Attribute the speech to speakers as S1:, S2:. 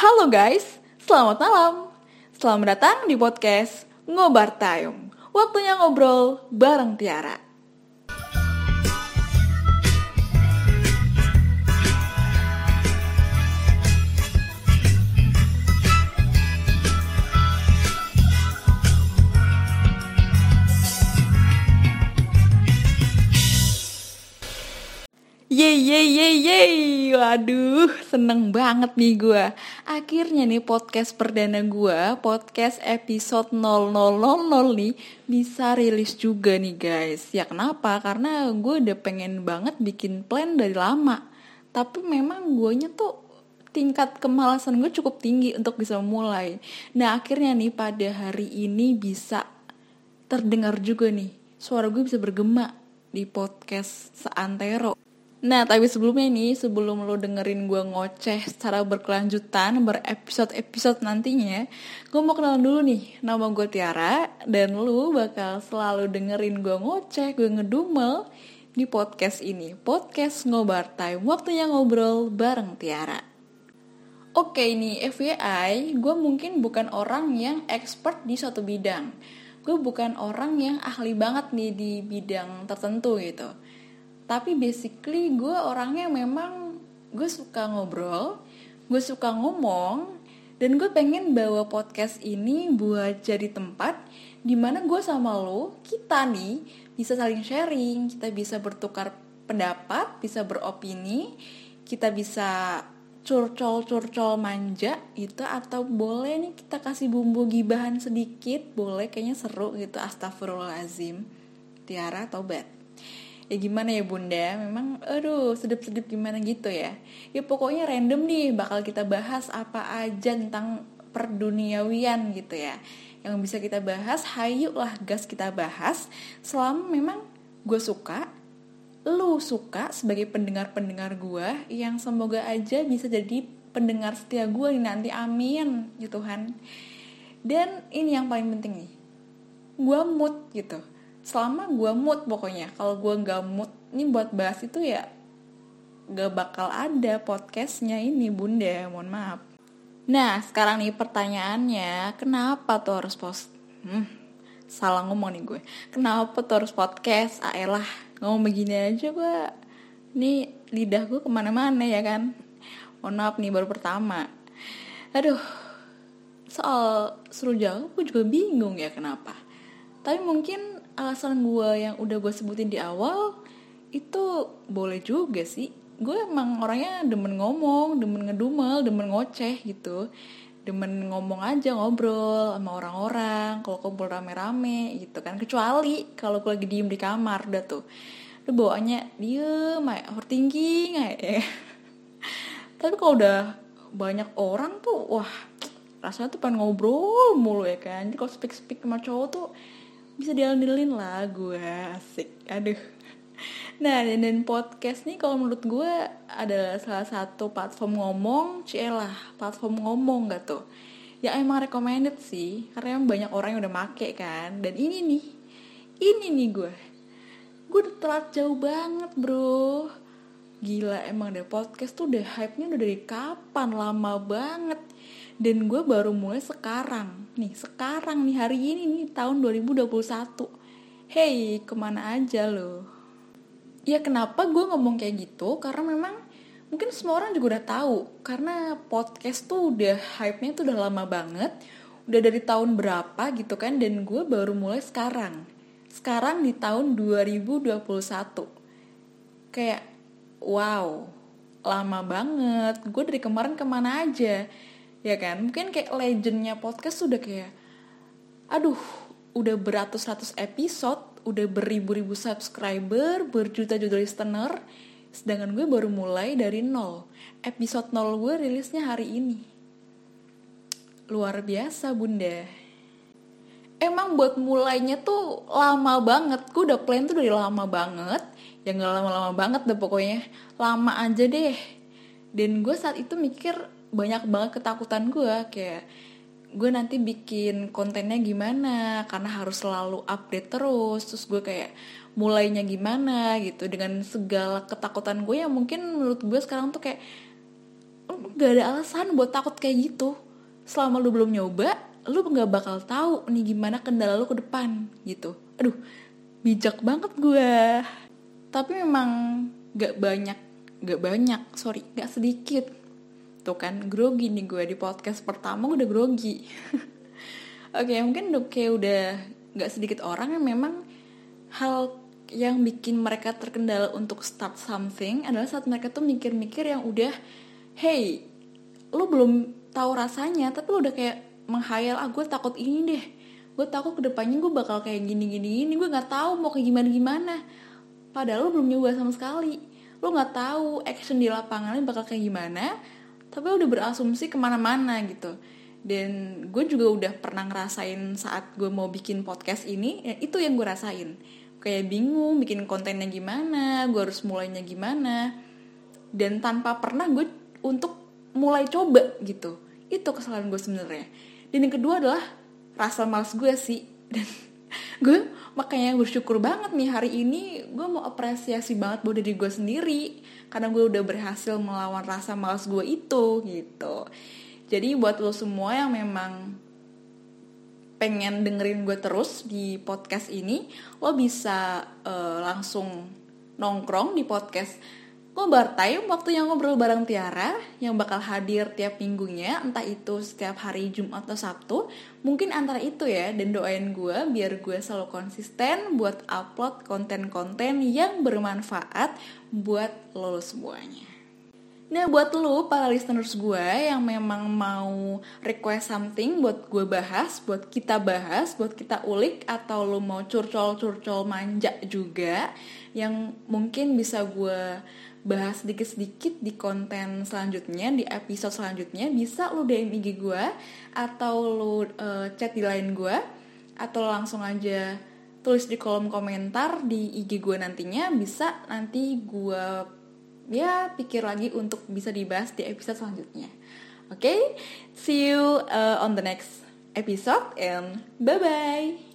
S1: Halo guys, selamat malam. Selamat datang di podcast Ngobar Tayung. Waktunya ngobrol bareng Tiara. Yeay, yeay, yeay, yeay. Waduh, seneng banget nih gue. Akhirnya nih podcast perdana gue, podcast episode 0000 nih, bisa rilis juga nih guys. Ya kenapa? Karena gue udah pengen banget bikin plan dari lama. Tapi memang guanya tuh tingkat kemalasan gue cukup tinggi untuk bisa mulai. Nah akhirnya nih pada hari ini bisa terdengar juga nih. Suara gue bisa bergema di podcast seantero. Nah, tapi sebelumnya nih, sebelum lo dengerin gue ngoceh secara berkelanjutan, berepisode-episode nantinya, gue mau kenalan dulu nih, nama gue Tiara, dan lo bakal selalu dengerin gue ngoceh, gue ngedumel di podcast ini. Podcast Ngobar Time, waktunya ngobrol bareng Tiara. Oke nih, FYI, gue mungkin bukan orang yang expert di suatu bidang. Gue bukan orang yang ahli banget nih di bidang tertentu gitu tapi basically gue orangnya memang gue suka ngobrol gue suka ngomong dan gue pengen bawa podcast ini buat jadi tempat di mana gue sama lo kita nih bisa saling sharing. Kita bisa bertukar pendapat bisa beropini kita bisa curcol-curcol manja gitu atau boleh nih kita kasih bumbu gibahan sedikit. Boleh kayaknya seru gitu. Astagfirullahalazim Tiara Bet ya gimana ya bunda? Memang aduh sedep-sedep gimana gitu ya? Ya pokoknya random nih bakal kita bahas apa aja tentang perduniawian gitu ya. Yang bisa kita bahas hayu lah gas kita bahas. Selama memang gue suka lu suka sebagai pendengar-pendengar gue yang semoga aja bisa jadi pendengar setia gue nih nanti. Amin ya Tuhan dan ini yang paling penting nih gue mood gitu selama gue mood pokoknya. Kalau gue nggak mood ini buat bahas itu ya gak bakal ada podcastnya ini bunda. Mohon maaf. Nah sekarang nih pertanyaannya kenapa tuh harus post? Hmm, salah ngomong nih gue. Kenapa tuh harus podcast? Aelah ngomong begini aja gue nih lidah gue ke mana-mana ya kan? Mohon maaf nih baru pertama. Aduh soal seru jauh gue juga bingung ya kenapa. Tapi mungkin alasan gue yang udah gue sebutin di awal itu boleh juga sih. Gue emang orangnya demen ngomong demen ngedumel demen ngoceh gitu. Demen ngomong aja ngobrol sama orang-orang kalau kumpul rame-rame gitu kan. Kecuali kalau gue lagi diem di kamar udah tuh. Udah bawaannya diem kayak overthinking ya tapi kalau udah banyak orang tuh wah rasanya tuh pengen ngobrol mulu ya kan. Jadi kalau speak speak sama cowok tuh bisa dialin lah gue asik. Aduh. Nah dan, dan podcast nih kalau menurut gue adalah salah satu platform ngomong lah platform ngomong gak tuh? Ya emang recommended sih karena emang banyak orang yang udah make kan. Dan ini nih ini nih gue. Gue udah telat jauh banget bro. Gila emang deh podcast tuh udah hype nya udah dari kapan? Lama banget dan gue baru mulai sekarang. Nih sekarang nih hari ini nih tahun 2021 hey ke mana aja lo? Ya kenapa gue ngomong kayak gitu? Karena memang mungkin semua orang juga udah tahu. Karena podcast tuh udah hype-nya tuh udah lama banget. Udah dari tahun berapa gitu kan? Dan gue baru mulai sekarang. Sekarang di tahun 2021 kayak wow lama banget. Gue dari kemarin ke mana aja ya kan? Mungkin kayak legendnya podcast sudah kayak aduh udah beratus-ratus episode udah beribu-ribu subscriber berjuta-juta listener sedangkan gue baru mulai dari nol. Episode nol gue rilisnya hari ini. Luar biasa bunda. Emang buat mulainya tuh lama banget. Gue udah plan tuh dari lama banget. Ya nggak lama-lama banget deh pokoknya. Lama aja deh. Dan gue saat itu mikir banyak banget ketakutan gue kayak gue nanti bikin kontennya gimana karena harus selalu update terus terus gue kayak mulainya gimana gitu. Dengan segala ketakutan gue yang mungkin menurut gue sekarang tuh kayak gak ada alasan buat takut kayak gitu. Selama lu belum nyoba lu nggak bakal tahu nih gimana kendala lu ke depan gitu. Aduh bijak banget gue tapi memang gak banyak gak banyak sorry gak sedikit tuh kan. Grogi nih gue di podcast pertama udah grogi. Oke okay, mungkin kayak udah gak sedikit orang yang memang hal yang bikin mereka terkendala untuk start something adalah saat mereka tuh mikir-mikir yang udah hey lu belum tahu rasanya tapi lu udah kayak menghayal ah gue takut ini deh. Gue takut ke depannya gue bakal kayak gini gini ini gue nggak tahu mau kayak gimana gimana. Padahal lu belum nyoba sama sekali. Lu nggak tahu action di lapangannya bakal kayak gimana tapi udah berasumsi ke mana-mana gitu. Dan gue juga udah pernah ngerasain saat gue mau bikin podcast ini ya itu yang gue rasain. Kayak bingung bikin kontennya gimana gue harus mulainya gimana. Dan tanpa pernah gue untuk mulai coba gitu. Itu kesalahan gue sebenarnya. Dan yang kedua adalah rasa males gue sih. Dan gue makanya bersyukur banget nih hari ini gue mau apresiasi banget buat diri gue sendiri karena gue udah berhasil melawan rasa males gue itu gitu. Jadi buat lo semua yang memang pengen dengerin gue terus di podcast ini, lo bisa uh, langsung nongkrong di podcast Ngobar Time waktu yang ngobrol bareng Tiara yang bakal hadir tiap minggunya entah itu setiap hari Jumat atau Sabtu mungkin antara itu ya dan doain gue biar gue selalu konsisten buat upload konten-konten yang bermanfaat buat lo semuanya. Nah buat lu para listeners gue yang memang mau request something buat gue bahas, buat kita bahas, buat kita ulik atau lu mau curcol-curcol manja juga yang mungkin bisa gue bahas sedikit-sedikit di konten selanjutnya, di episode selanjutnya bisa lu DM IG gue atau lu uh, chat di line gue atau langsung aja tulis di kolom komentar di IG gue nantinya bisa nanti gue ya pikir lagi untuk bisa dibahas di episode selanjutnya. Oke, okay? see you uh, on the next episode and bye bye.